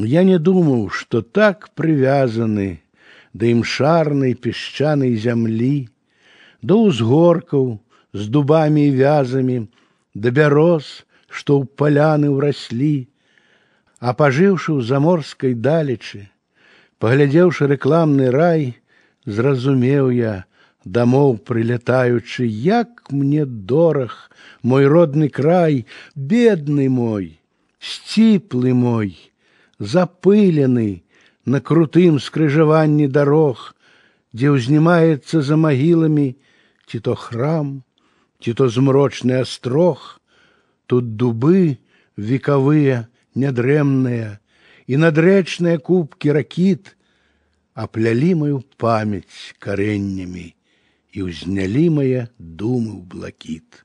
Я не думаў, што так прывязаны да імшарнай песчанай зямлі, да ўзгоркаў з дубамі і вязамі, да бяроз, што ў паляны ўраслі, а пажыўшы ў заморскай далечы, паглядзеўшы рэкламны рай, зразумеў я, дамоў прылятаючы, як мне дораг мой родны край, бедны мой, сціплы мой, запылены на крутым скрыжаванні дарог, дзе ўзнімаецца за магіламі ці то храм, ці то змрочны астрог, тут дубы векавыя нядрэмныя і надрэчныя кубкі ракіт аплялі маю памяць карэннямі і ўзнялі мае думы ў блакіт.